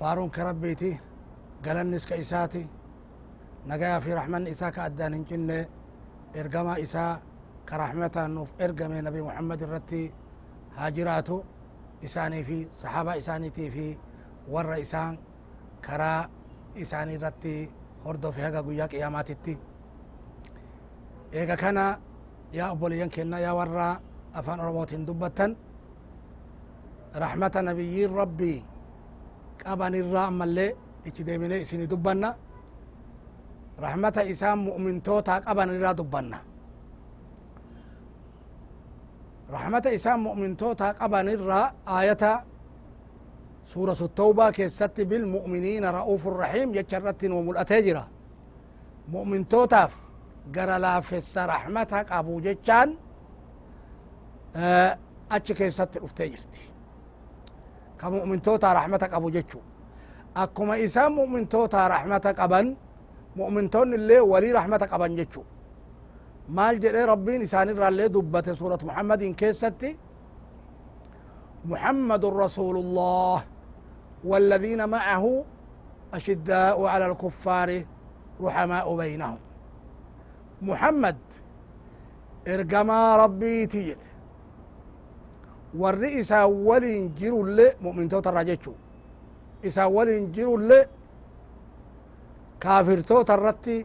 فارون كربيتي قلنس كإساتي نجايا في رحمن إساء كأدان هنجنة إرقما إساء كرحمة نوف إرقم نبي محمد الرتي هاجراتو إساني في صحابة إساني تي في ور إسان كرا إساني الرتي هردو في هقا قياك إياماتي إيقا كان يا أبوليان كنا يا ورا أفان أرموتين دبتن رحمة نبي ربي. قبن الرام ملي اچ ديمنه اسني دبنا رحمة إسام مؤمن توتا قبن الرا دبنا رحمة إسام مؤمن توتا قبن الرا آية سورة التوبة كيست بالمؤمنين رؤوف الرحيم يجرت وملأتجرة مؤمن توتاف قرا لا فس رحمتك أبو جتشان أتش كيست افتجرتي كمؤمنتوتا رحمتك أبو جتشو أكما إسام مؤمنتوتا رحمتك أبن مؤمنتون اللي ولي رحمتك أبن جتشو مال جري ربين إسان اللي دبت سورة محمد إن كيستي محمد رسول الله والذين معه أشداء على الكفار رحماء بينهم محمد إرقما ربي تيجي warri isaa waliin jirulle mu'mintoota irraa jechuu isaa waliin jirulle kaafirtoota irratti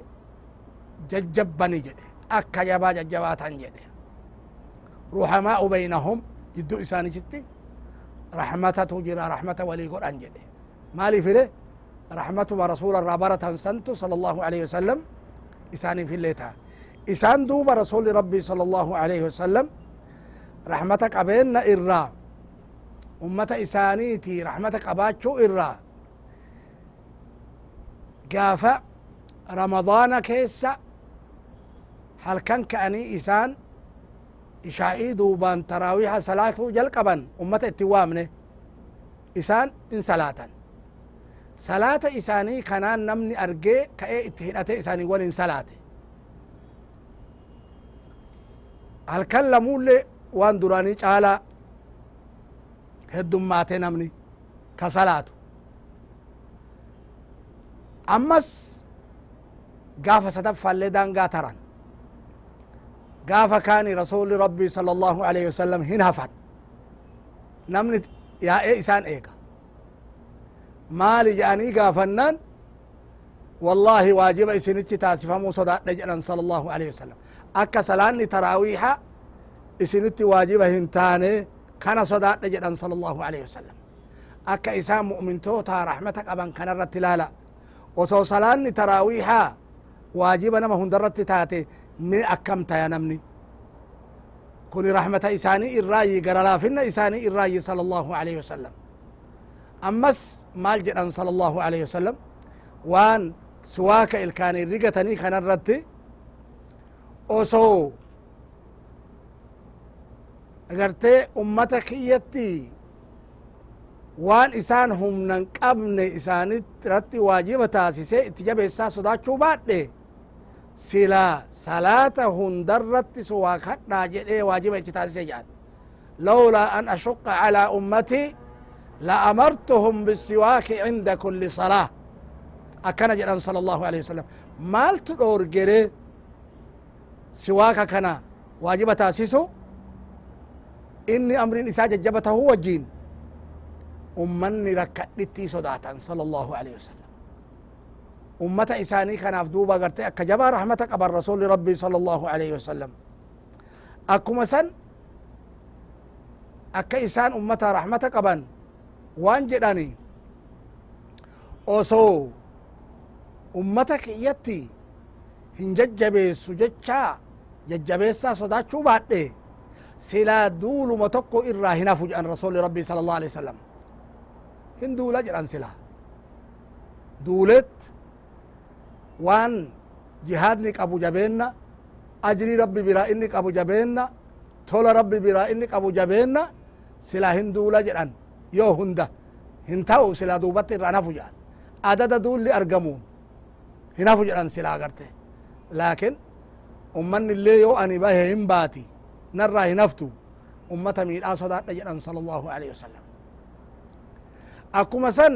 jajjabbani jedhe akka jabaa jajjabaatan jedhe ruhamaa'u baynahum jidduu isaanichitti rahmatatu jira rahmata walii godhan jedhe maaliif ide rahmatuma rasula irraa baratan santu sala allahu alaihi wasallam isaaniif illee ta'a isaan duuba rasuli rabbii sala allahu alaihi wasallam رحمة قبينا إرا. أمة إسانيتي رحمة قباتشو إرا. قافة رمضان كيسا هل كان كأني إسان؟ إشائي دوبان تراويح صلاة جل قبن. أمة اتوامنه إسان إن صلاة. صلاة إساني كانان نمني أرجي كأي اتهدت إساني ولين صلاة. هل كان لمولي وان دراني جالا هدوم ماتي نمني كسلاتو أمس قافة ستفع لدان قاتران قافة كان رسول ربي صلى الله عليه وسلم هنا فات نمني يا إيه إسان إيه مالي جاني قافنان والله واجب إسنتي تاسفة موسى دجنا صلى الله عليه وسلم أكا سلاني تراويحة isinitti waajiba hin taane kana sodaadha jedhan sala allahu alaihi wasallam akka isaan mu'mintootaa rahmata qaban kanarratti ilaala osoo salaanni taraawiihaa waajiba nama hundarratti taate mi akkam taya namni kuni rahmata isaanii irraayi gara laafinna isaanii irraayi sala allahu alaihi wasallam ammas maal jedhan sala allahu alaihi wasallam waan siwaaka ilkaanii rigatanii kanarratti osoo agartee ummata kiyyatti waan isaan humnan qabne isaanirratti waajiba taasise itti jabeessaa sodaachuu baadhe silaa salaata hundarratti suwaa kadhaa jedhee waajiba ichi taasise jedhan lawlaa an ashuqa calaa ummati laamartuhum bisiwaaki cinda kulli salaa akkana jedhan sala allahu alehi wasalam maaltu dhoorgere siwaaka kana waajiba taasisu jajjaba tahuu wajjiin ummanni rakkadhittii sodaatan sala allahu alehi wasalam ummata isaanii kanaaf duuba agarte akka jabaa rahmata qaban rasuli rabbii sala allahu alaihi wasalam akkuma san akka isaan ummata rahmata qaban waan jedhani osoo ummata kiyyatti hin jajjabeessu jechaa jajjabeessaa sodaachuu baadhe silaa duuluma tokko irraa hin hafu jedhan rasuli rabbii sala allah alih wasalam hin duula jedhan sila duulet waan jihaadni qabu jabeenna ajri rabbi biraa inni qabu jabeenna tola rabbi biraa inni qabu jabeenna sila hin duula jedhan yoo hunda hin ta'u sila duubatti irra nafu jedhan adada duulli argamuun hin hafu jedhan sila agarte laakin ummanni illee yoo ani bahe hin baati نرى نفتو أمتا من الآسودة أجلان صلى الله عليه وسلم. أكو مسن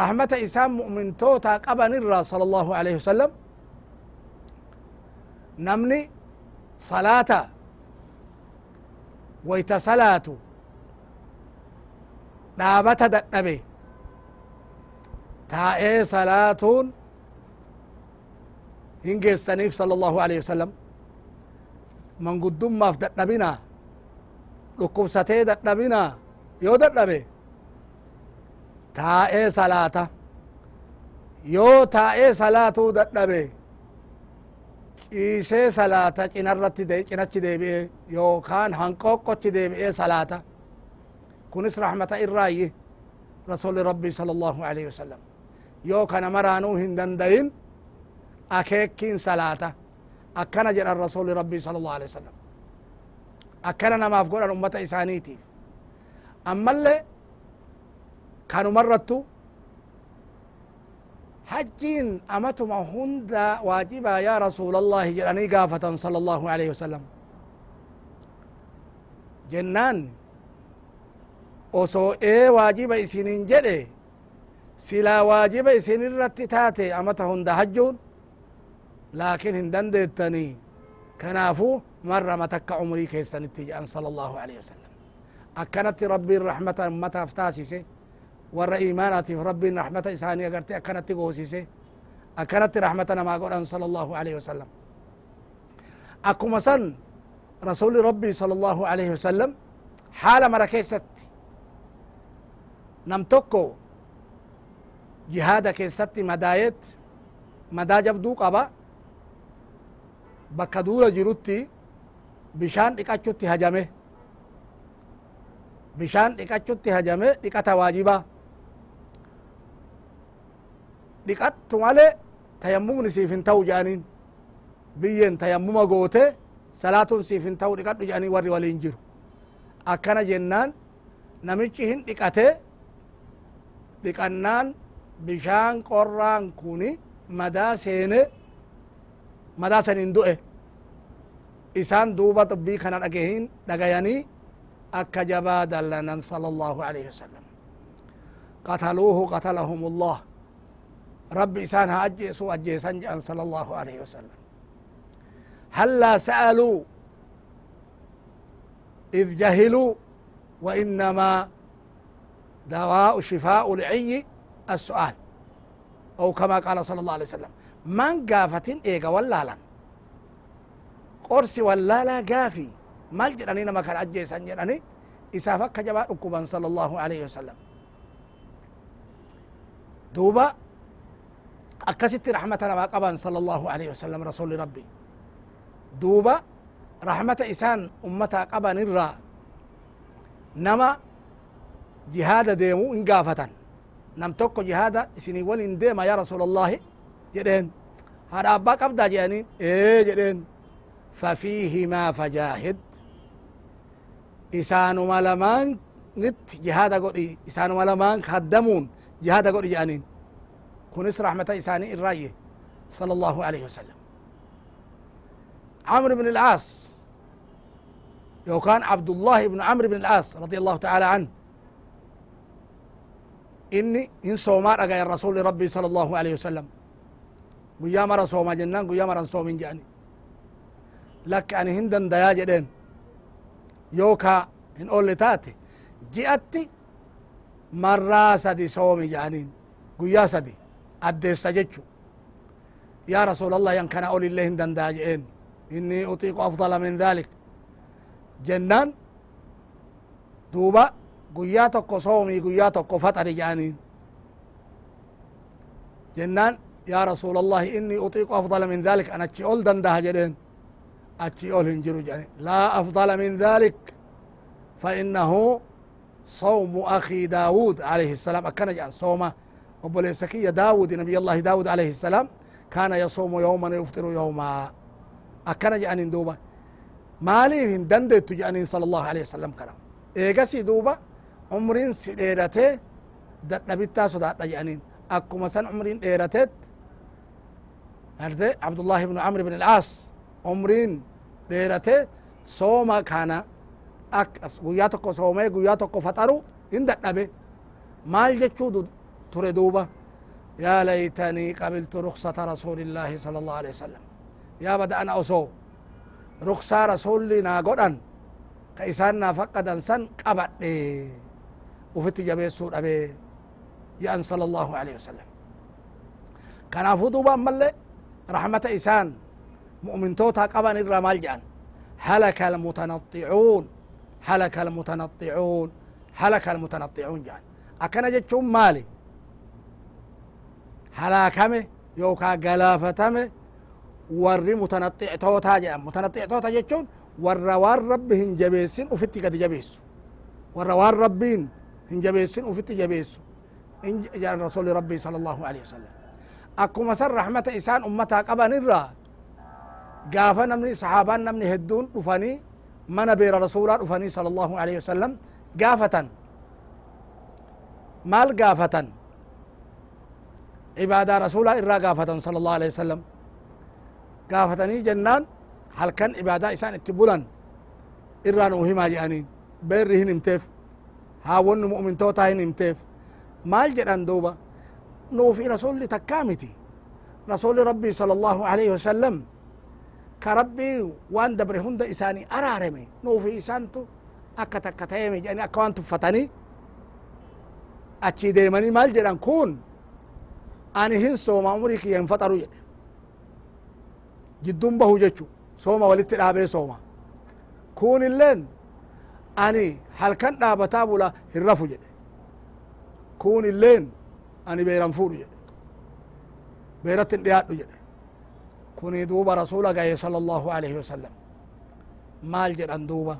رحمة إسام مؤمن توتا قبن الرا صلى الله عليه وسلم. نمني صلاة ويتسلاتو دابتا دقبي. تائي صلاة هنجي السنيف صلى الله عليه وسلم. Manguddummaaf dadhabinaa dhukkubsatee dadhabinaa yoo dadhabe taa'ee salaata yoo taa'ee salaatuu dadhabe ciisee salaata cinarratti cinachi deebi'ee yookaan hanqooqqochi deebi'ee salaata kunis rahmata irraayyi rasuli rabbii sala allahu alaihi wasalam yoo kana maraanuu hin dandayin akeekkiin salaata akkana jedhan rasuli rabbii sala allahu alaihi wasalam akkana namaaf godhan ummata isaaniitiif ammallee kanumarrattu hajjiin amatuma hunda waajibaa yaa rasuula allahi jedhanii gaafatan sala allahu alaihi wasalam jennaan osoo ee waajiba isinin jedhe silaa waajiba isin irratti taate hunda hajjuun لكن هندن ديتني كنافو مرة ما تك عمري كيسا أن صلى الله عليه وسلم. أكنت ربي الرحمة متى افتاسيسي ورى إيماناتي ربي الرحمة إساني أكرت أكنت غوسيسي أكنت رحمة ما أقول أن صلى الله عليه وسلم. أكو مثلا رسول ربي صلى الله عليه وسلم حال مركيست نمتكو جهادك ستي مدايت مدا جبدو قبا bakka duula jirutti bishaan dhiqachutti hajame bishaan dhiqachutti hajame dhiqata waajibaa dhiqattu male tayammumni siif hin ta'u jedhaniin biyyen tayammuma goote salaatun siif hin ta'u dhiqadhu jedhanii warri waliin jiru akkana jennaan namichi hin dhiqate dhiqannaan bishaan qorraan kuni madaa seene مذا سنين دوء إسان دوبة طبي كان أكيهين دقياني أكجبا دلنا صلى الله عليه وسلم۔ قتلوه قتلهم الله رب إسان هاجيسو أجيسان جان صلى الله عليه وسلم۔ هل لا سألوا إذ جهلوا وإنما دواء شفاء العي السؤال۔ أو كما قال صلى الله عليه وسلم۔ من قافة إيقا ولالا قرسي ولالا قافي مال جراني نما كان أجي سنجراني إسا فك جباء أكبا صلى الله عليه وسلم دوبا أكست رحمة نما قبا صلى الله عليه وسلم رسول ربي دوبا رحمة إسان أمتا قبا نرى نما جهاد ديمو إن قافة نم توكو جهاد إسني ولين ديما يا رسول الله جدين هذا أبا قبدا جانين إيه جدين ففيهما فجاهد إسان ملمان نت جهاد قولي إسان ملمان خدمون جهاد قولي جانين كنس رحمة إساني الرأي صلى الله عليه وسلم عمرو بن العاص يو كان عبد الله بن عمرو بن العاص رضي الله تعالى عنه إني إن صوما رقا الرسول ربي صلى الله عليه وسلم قيا مرة صوما جنان قيا مرة صوم جاني لك أن هندن ديا جدين يوكا إن أولي تاتي جئتي مرة سدي صومي جانين قيا سدي أديس جتشو يا رسول الله ين كان أولي الله هندن ديا جئين إني أطيق أفضل من ذلك جنان دوبا guyyaa tokko soomii guyyaa tokko faxari jedhaniin jennaan yaa rasuula allahi inii utiiqu afdala min dalik an achi ol dandaha jedheen. Achi ol hin jiru jedhani laa afdala min dalik fainnahu sawmu akhi daawud alayhi الsalam akkana jedhan sooma obboleessa kiyya daawud nabiy allahi daawud alayhi الsalaam kaana yasuumu yawman yuftiru yawmaa akkana jedhanin duuba. Maaliif hin dandeettu jedhanin sala allahu alayhi wasalam kana? Eegasi duuba umriin si dheeratee dadhabittaa sodaadha jedhanin akkuma san umriin dheerateet arte abdullahi ibnu amr ibn alcaas umriin dheerate sooma kana akas guyyaa tokko soomee guyyaa tokko faxaru hin dadhabe maal jechuu ture duuba yaa laytanii qabiltu ruksata rasuulillaahi sala allahu alaihi wasalam yaa bada ana osoo ruksaa rasulli naa godhan ka isaan naa faqqadan san qabadhe ufitti jabeessuu dhabee jedhan sala allahu alaihi wasalam kanaafuu duuba ammallee رحمة إسان مؤمن توتا قبان الرمال جان. هلك المتنطعون هلك المتنطعون هلك المتنطعون جان. أكنا جتشون مالي. هلاكمي يوكا قلافتمي ورّي متنطع توتا جان. متنطع توتا جتشون وروار ربي جبيسين وفتي قد جبيس والروار ربين هن جبيسين وفتي جبيس إن رسول ربي صلى الله عليه وسلم. Akkuma san rahmata isaan ummataa qaban irraa gaafa namni sahaabaan namni hedduun dhufanii mana beera rasulaa dhufanii sala allahu alehi wasalam gaafatan maal gaafatan cibaadaa rasulaa irraa gaafatan sala allahu alehi wasalam gaafatanii jennaan halkan cibaadaa isaan itti bulan irraa nuu himaa jedhaniin beerri hin himteef haawwannu mu'mintootaa hin himteef maal jedhan duuba nuufi rasulli takkaa miti rasuli rabbii sala allahu alaihi wasalam ka rabbii waan dabre hunda isaanii araarame nuufi isaantu akka takka ta'eme jedhani akka waan tuffatanii achii deemanii maal jedhan kun ani hin sooma umrii kiyya hin faxaru jedhe jiddun bahu jechu sooma walitti dhaabee sooma kun illeen ani halkan dhaabataa bula hin rafu jedhe kun illeen ani beeran fuudhu jedhe beerattin dhiyaadhu jedhe kuni duuba rasula gaye sala allahu alaihi wasalam maal jedhan duuba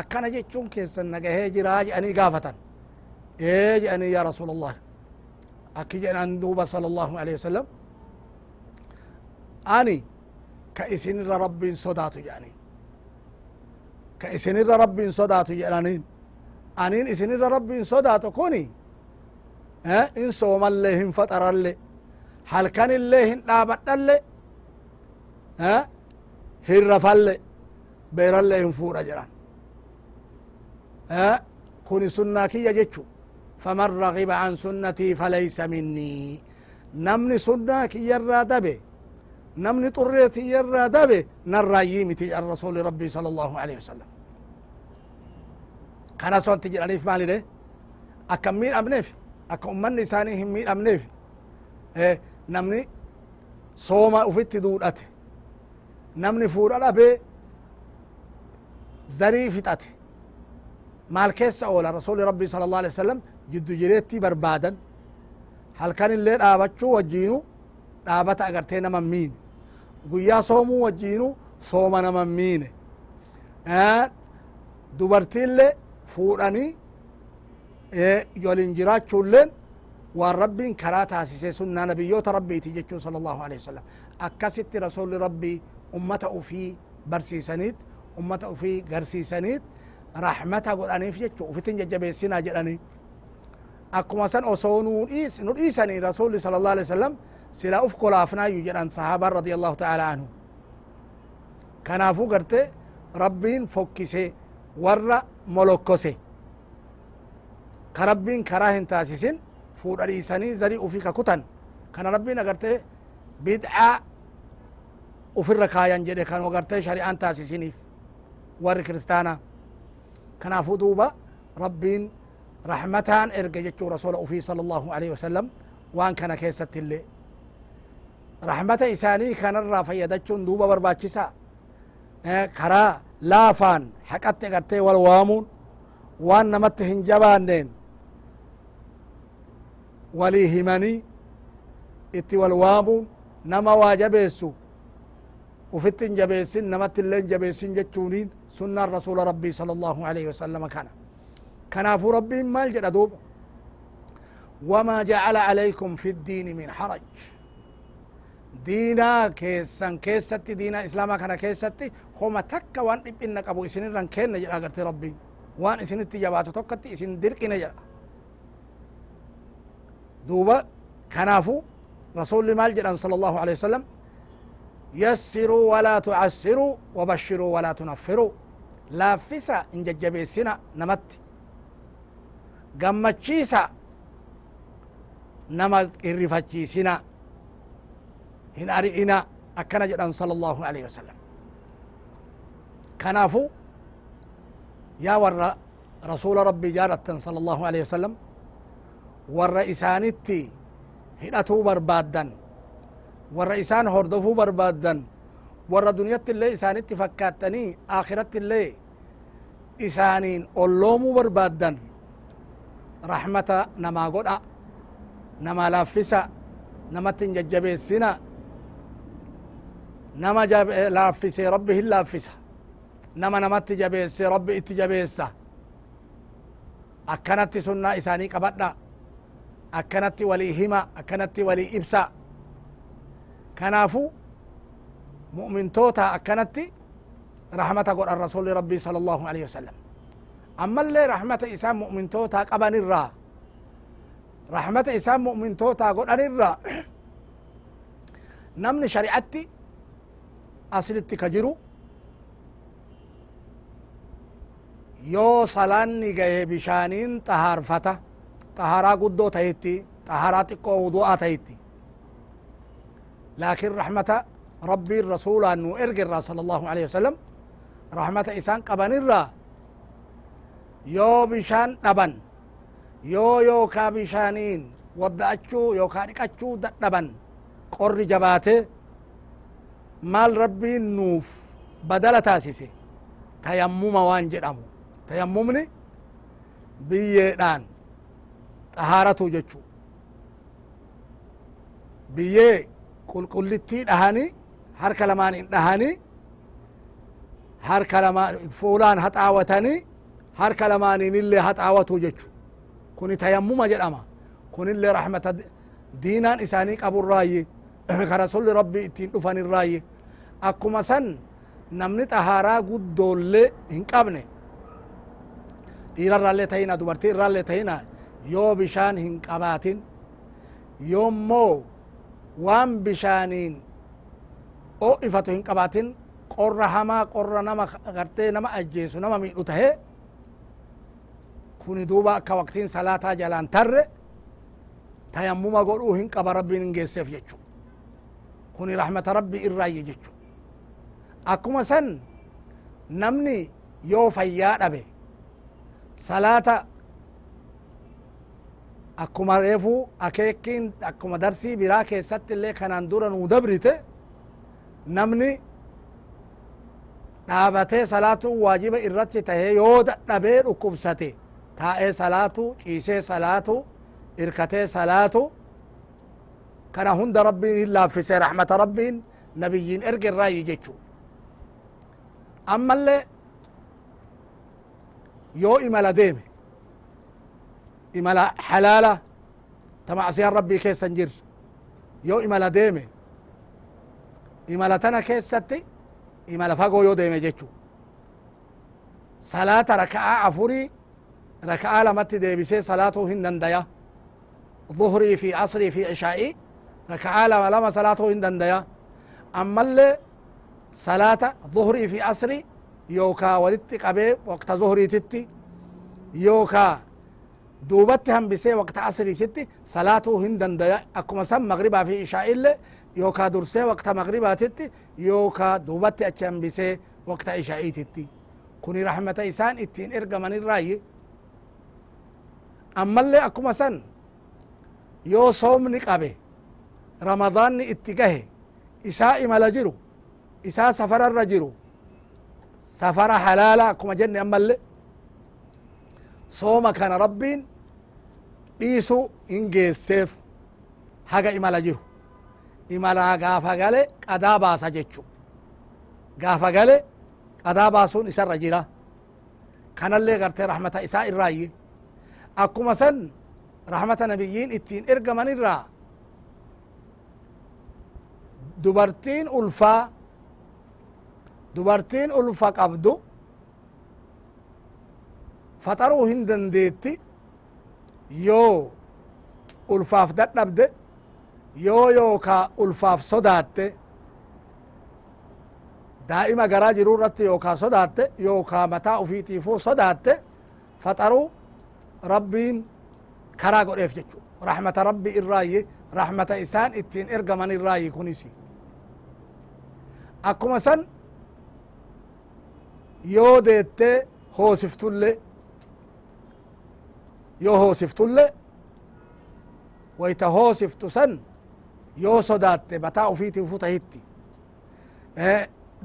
akkana jechuun keessan nagahee jiraa jedhanii gaafatan ee jedhanii yaa rasuul allah akki jedhan duuba sala allahu alaihi wasalam ani ka isinirra rabbiin sodaatu jedhaniin ka isinirra rabbiin sodaatu jedhaniin aniin isinirra rabbiin sodaatu kuni in soomallee hin faxaralle halkanillee hin dhaabadhalle hin rafalle beerallee hin fuudha jedhan kuni sunnaa kiyya jechu faman ragiba an sunnatii falaysa minnii namni sunnaa kiyyarraa dabe namni xurree tiyyarraa dabe narraayyii miti jedhan rasuli rabbii sala allahu alaihi wasalam kana sonti jedhaniif maalide akka miidhamneef akka ummanni isaanii hin miidhamneef namni sooma ufitti duudhate namni fuudha dhabee zarii fixate maal keessa oola rasuli rabbii sala allah alih wasalam jiddu jireettii barbaadan halkan illee dhaabachuu wajjiinu dhaabata agartee naman miine guyyaa soomuu wajjiinu sooma naman miine dubartiillee fuudhanii waliin jiraachuulleen waan rabbiin karaa taasise sunnaa nabiyyoota rabbiiti jechuu sala allahu alehi wasalam akkasitti rasuli rabbii ummata ufii barsiisaniit ummata ufii garsiisaniit rahmata godhaniif jechu ufitin jajjabeessinaa jedhanii akkuma san osoo nu dhiisanii rasuli sala allah alih wasalam sila uf kolaafnaayu jedhan sahaaban radi allahu taala anhu kanaafuu garte rabbiin fokkise warra molokkose ka rabbiin karaa hin taasisin fuudha dhiisanii zarii ufi ka kutan kana rabbiin agarte bid'a ufirra kaayan jedhe kan agarte shari'aan taasisiniif warri kiristaana kanaafuu duuba rabbiin rahmataan erge jechuu rasula ufii sala allahu alaihi wasalam waan kana keessatti illee rahmata isaanii kanarraa fayyadachuun duuba barbaachisa karaa laafaan haqatti agartee wal waamuun waan namatti hin jabaanneen walii himanii itti wal waamuun nama waa jabeessu ufitti hin jabeessin namatti illee hin jabeessin jechuuniin sunnaan rasula rabbii sala allahu alaihi wasalama kana كنافو ربي مال جدا دوب وما جعل عليكم في الدين من حرج دينا كيسان كيست دينا إسلاما كان كيست هما تكا وان إبنك أبو إسن ران كين نجل أغرت ربي وان إسن التجابات توقت إسن درك دوبا كنافو رسول مال جدا صلى الله عليه وسلم يسروا ولا تعسروا وبشروا ولا تنفروا لافسا إن ججبيسنا نمت gammachiisa nama irrifachiisina hin ari'ina akkana jedhan sala allahu alaihi wasalam kanaafu yaa warra rasuula rabbii jaarattan sala allahu alaihi wasalam warra isaanitti hidhatuu barbaaddan warra isaan hordofuu barbaaddan warra duniyatti illee isaanitti fakkaattanii aakiratti illee isaaniin olloomuu barbaaddan rahmata namaa godha nama laaffisa namatti hin jajjabeessina nama laaffise rabbi hin laaffisa nama namatti jabeesse rabbi itti jabeessa akkanatti sunnaa isaanii qabadha akkanatti walii hima akkanatti walii ibsa kanaafu mu'mintoota akkanatti rahmata godhan rasuli rabbii sala allahu alaihi wasalam ammallee rahmata isaan mu'mintootaa qaban irraa rahmata isaan mu'mintootaa godhan irraa namni shari'atti aslitti ka jiru yoo salaanni gahe bishaaniin xahaarfata xaharaa guddoo tahitti xaharaa xiqqoo wudu'aa tahitti laakin rahmata rabbiin rasuulaan nu ergirraa sala allahu alaihi wasalam rahmata isaan qabanirraa yoo bishaan dhaban yoo yookaa bishaaniin wadda'achuu yookaa dhiqachuu dadhaban qorri jabaate maal rabbiin nuuf badala taasise tayammuma waan jedhamu tayammumni biyyeedhaan xahaaratu jechu biyyee qulqullittii dhahani harka lamaanin dhahani harka lama fuulaan haxaawatanii harka lamaaniin illee haxaawatu jechu kuni tayammuma jedhama kunillee rahmata diinaan isaanii qaburraayi ka rasulli rabbi ittiin dhufanirraayi akkuma san namni xahaaraa guddoollee hin qabne dhiirarraallee tahina dubartii irraallee tahina yoo bishaan hin qabaatin yoommoo waan bishaaniin o'ifatu hin qabaatin qorra hamaa qorra nama gartee nama ajjeesu nama miidhu tahee kuni duuba akka waqtiin salaataa jalaan tarre tayammuma godhuu hin qaba rabbiin hin geesseef jechu kuni rahmata rabbi irraayye jechu akkuma san namni yoo fayyaa dhabe salaata akkuma reefuu akeekkiin akkuma darsii biraa keessatti illee kanaan dura nuu dabrite namni dhaabatee salaatu waajiba irratti tahee yoo dadhabee dhukkubsate taa'ee salaatu ciisee salaatu irkatee salaatu kana hunda rabbiin hin laaffise rahmata rabbiin nabiyyiin erge irraayi jechu ammallee yoo imala deeme imala halaala ta macsiyaan rabbii keessa hin jirre yoo imala deeme imala tana keessatti imala fagoo yoo deeme jechu salaata raka'aa afurii raka'aa lamatti deebisee salaatuu hin dandaya ظهري في عصري في عشائي ركعة لما لما صلاته هن دنديا أما اللي صلاة ظهري في عصري يوكا ولدت قبي وقت ظهري تتي يوكا دوبت هم بسي وقت عصري تتي صلاته هن دنديا أكما سم مغربا في عشاء اللي يوكا درسي وقت مغربا تتي يوكا دوبت أكام بسي وقت عشاء تتي كوني رحمة إسان اتين إرقى من الرأي. أما اللي أكما سن soomni qabe ramadaanni itti gahe isaa imala jiru isaa safararra jiru safara halaala akkuma jenne ammalle sooma kana rabbiin dhiisu in geesseef haga imala jiru imalaa gaafa gale qadaa baasa jechu gaafa gale qadaa baasuun isarra jira kanallee gartee rahmata isaa irraayi akkuma san rahmata nabiyyiin ittiin ergaman irraa dubartiin ulfaa dubartiin ulfa qabdu faxaruu hin dandeetti yoo ulfaaf dadhabde yoo yookaa ulfaaf sodaatte daa'ima garaa jiru irratti yookaa sodaatte yookaa mataa ufiitiifuu sodaatte faxaruu rabbiin karaa godheef jechu rahmata rabbi irraayyi rahmata isaan ittiin ergaman irraayyi kunisi akkuma san yoo deette hoosiftulle yoo hoosiftulle wayta hoosiftu san yoo sodaatte mataa ufiitiifu tahitti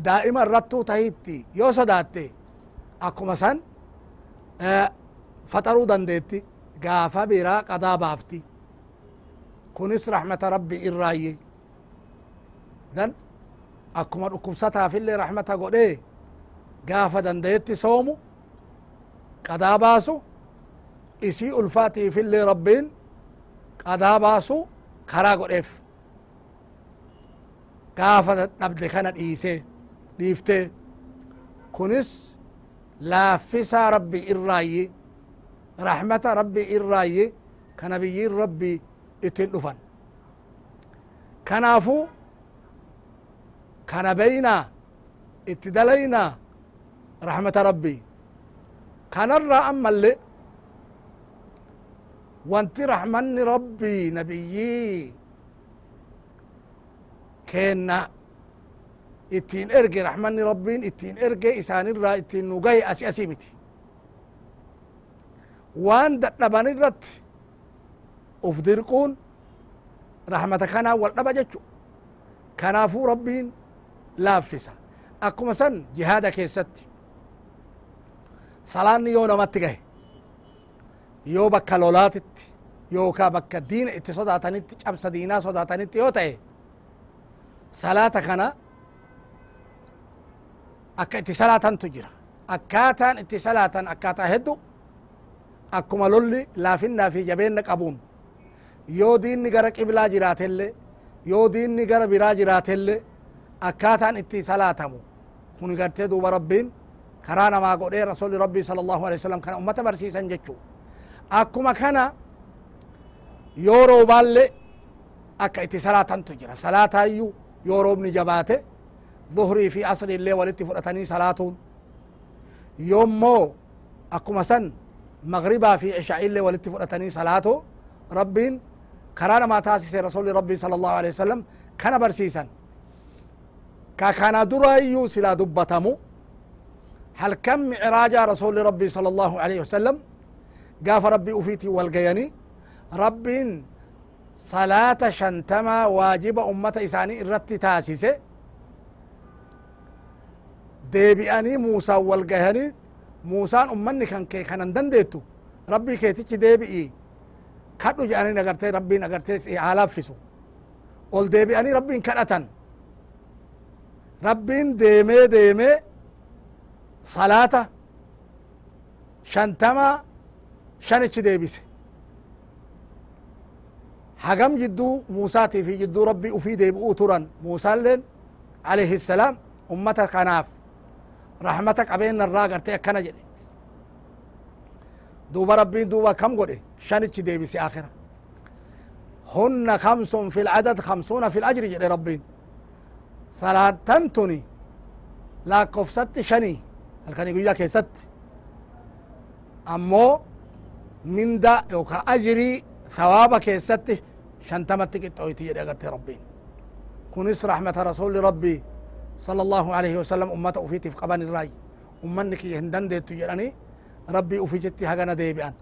daa'ima irrattuu tahitti yoo sodaatte akkuma san faxaruu dandeetti gaafa biraa qadaa baafti kunis rahmata rabbi irraayye dan akkuma dhukkubsataafillee rahmata godhee gaafa dandayetti soomu qadaa baasu isii ulfaatiifillee rabbiin qadaa baasu karaa godheef gaafa dhabde kana dhiise dhiifte kunis laaffisaa rabbi irraayye rahmata rabbi irraayye ka nabiyyiin rabbi ittiin dhufan kanaafu kana beynaa itti dalaynaa rahmata rabbi kanarraa ammallee wanti rahmanni rabbi nabiyyii keenna ittiin erge rahmanni rabbiin ittiin erge isaanirraa ittiin nu gahe asi asii miti waan dadhaban irratti uf dirquun rahmata kanaa wal dhaba jechu kanaafuu rabbiin laaffisa akkuma san jihaada keessatti salaanni yoo namatti gahe yoo bakka lolaatitti yookaa bakka diina itti sodaatanitti cabsa diinaa sodaatanitti yoo ta'e salaata kana akka itti salaatantu jira akkaataan itti salaatan akkaataa heddu akkuma lolli laafinnaa fi jabeenna qabuun yoo diinni gara qiblaa jiraatelle yoo diinni gara biraa jiraatelle akkaataan itti salaatamu kun gartee duuba rabbiin karaa namaa godhee rasuli rabbii sala allahu alai wasalam kana ummata barsiisan jechu akkuma kana yoo roobaalle akka itti salaatantu jira salaataayyuu yoo roobni jabaate dhuhrii fi asri illee walitti fudhatanii salaatuun yoommoo akkuma san magribaa fi cishaa illee walitti fudhatanii salaatu rabbiin karaa namaa taasise rasuli rabbii sala allahu alaihi wasalam kana barsiisan ka kana duraayyuu silaa dubbatamu halkan micraajaa rasuli rabbii sala allahu alaihi wasalam gaafa rabbii ufiitii walgayani rabbiin salaata shantamaa waajiba ummata isaanii irratti taasise deebi'anii muusaan walgayanii muusaan ummanni kan kee kanan dandeettu rabbii keetichi deebi'i kadhu jedhanii agartee rabbiin agartee haa laaffisu ol deebi'anii rabbiin kadhatan rabbiin deemee deemee salaata shantama shanichi deebise hagam jidduu muusaatii fi jidduu rabbii ufii deebi'uu turan muusaalleen alayhi salaam ummata kanaaf rahmata qabeenna irraa gartee akkana jedhe duuba rabbiin duuba kam godhe shanichi deebise akhira hunna kamsun fi lcadad kamsuuna fi lajri jedhe rabbiin salaatan tuni laakkofsatti shanii halkanii guyyaa keessatti ammoo minda yookaa ajrii thawaaba keessatti shantamatti qixxooyti jedhe agarte rabbiin kunis rahmata rasuli rabbii sala allahu alaihi wasalam ummata ufiitiif qaban irraay ummanni kiyya hin dandeettu jedhanii rabbii ufichitti hagana deebi'an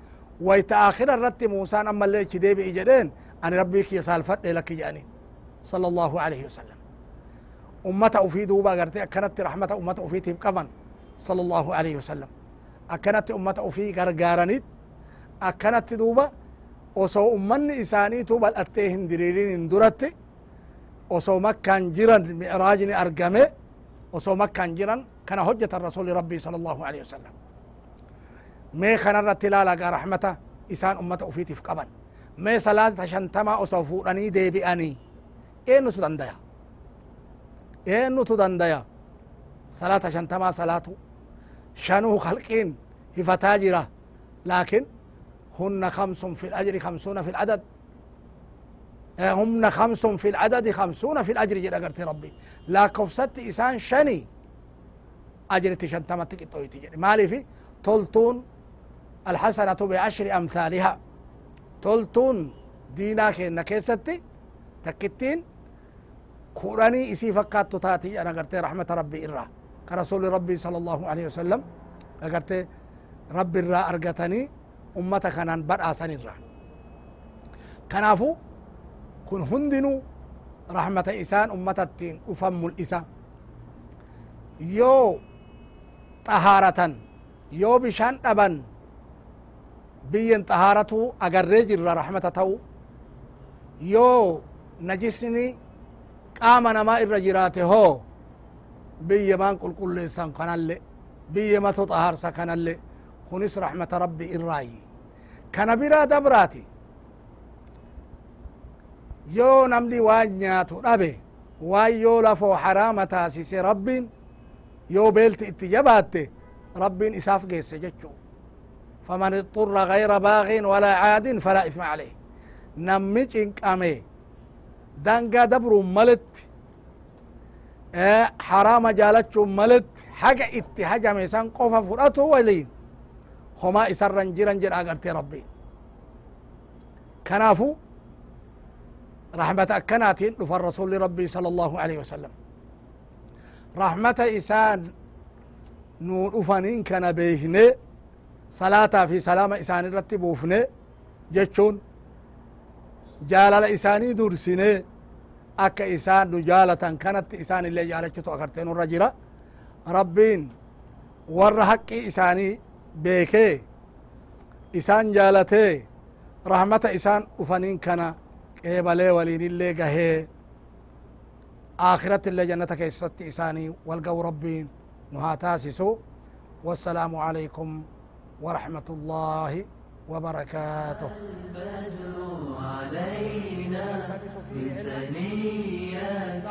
wayta akhira irratti muusaan ammallee ichi deebi'i jedheen ani rabbii kiyya saalfadhe lakki jedhanii sala allahu alaihi wasalam ummata ufii duuba agarte akkanatti rahmata ummata ufiitiif qaban sala allahu alaihi wasalam akkanatti ummata ufii gargaaranit akkanatti duuba osoo ummanni isaaniitu bal'attee hin diriirinin duratti osoo makkaan jiran micraajni argame osoo makkaan jiran kana hojjetan rasuli rabbii sala allahu alaihi wasalam mee kanarratti ilaalaga rahmata أمة أفيتف قبن ما صلاة شنتما أصفورني دي بأني إيه سدن ديا إيه تدن ديا صلاة شنتما صلاة شنو خلقين هفتاجرة لكن هن خمس في الأجر خمسون في العدد. هن خمس في العدد خمسون في الأجر جدا قرتي ربي. لا كفست إسان شني؟ أجرتي شنتمتك إطويتي جدي مالي في؟ تلتون الحسنة بعشر أمثالها. تلتون دينا كينا كيستي تكتين؟ كوراني إسي فكات تاتي أنا قرتي رحمة ربي إرّا. كرسول ربي صلى الله عليه وسلم. قرتي ربي إرّا أرقتني. أمتا كانان بدأ سنرّا كنافو كن هندنو رحمة إسان أمتتين أفم الإسان. يو طهارة يو بشان أبن بين طهارته أقرر جر رحمة تو يو نجسني قام نما الرجرات هو. بي مان قل قل لسان كان بي ما تطهر سكن خنس رحمة ربي الرأي كان برا دبراتي يو نملي وانياتو ربي وايو لفو حرامة تاسيسي ربين يو بيلت اتجابات ربين إساف قيس جتشو فمن اضطر غير باغ ولا عاد فلا إثم عليه نمج إنقامي دنقا دبر ملت آه حرام جالتشو ملت حاجة اتهاجة ميسان قوفا فرأته ولين هما إسرن جرن جر أغرتي ربي. كنافو رحمة أكناتين لفر رسول ربي صلى الله عليه وسلم. رحمة إسان نور أفنين كان بيهنة صلاة في سلامة إساني رتبوفنه جتشون جالال إساني درسنة أكا إسان نجالة كانت إسان اللي جالتشتو أكرتين الرجرة ربين ور حق إساني بيكي إسان جالته رحمة إسان أفنين كان قبلي ولين اللي قهي آخرة اللي جنتك يستي إساني والقو ربين نهاتاسسو والسلام عليكم ورحمة الله وبركاته البدر علينا من ثنيات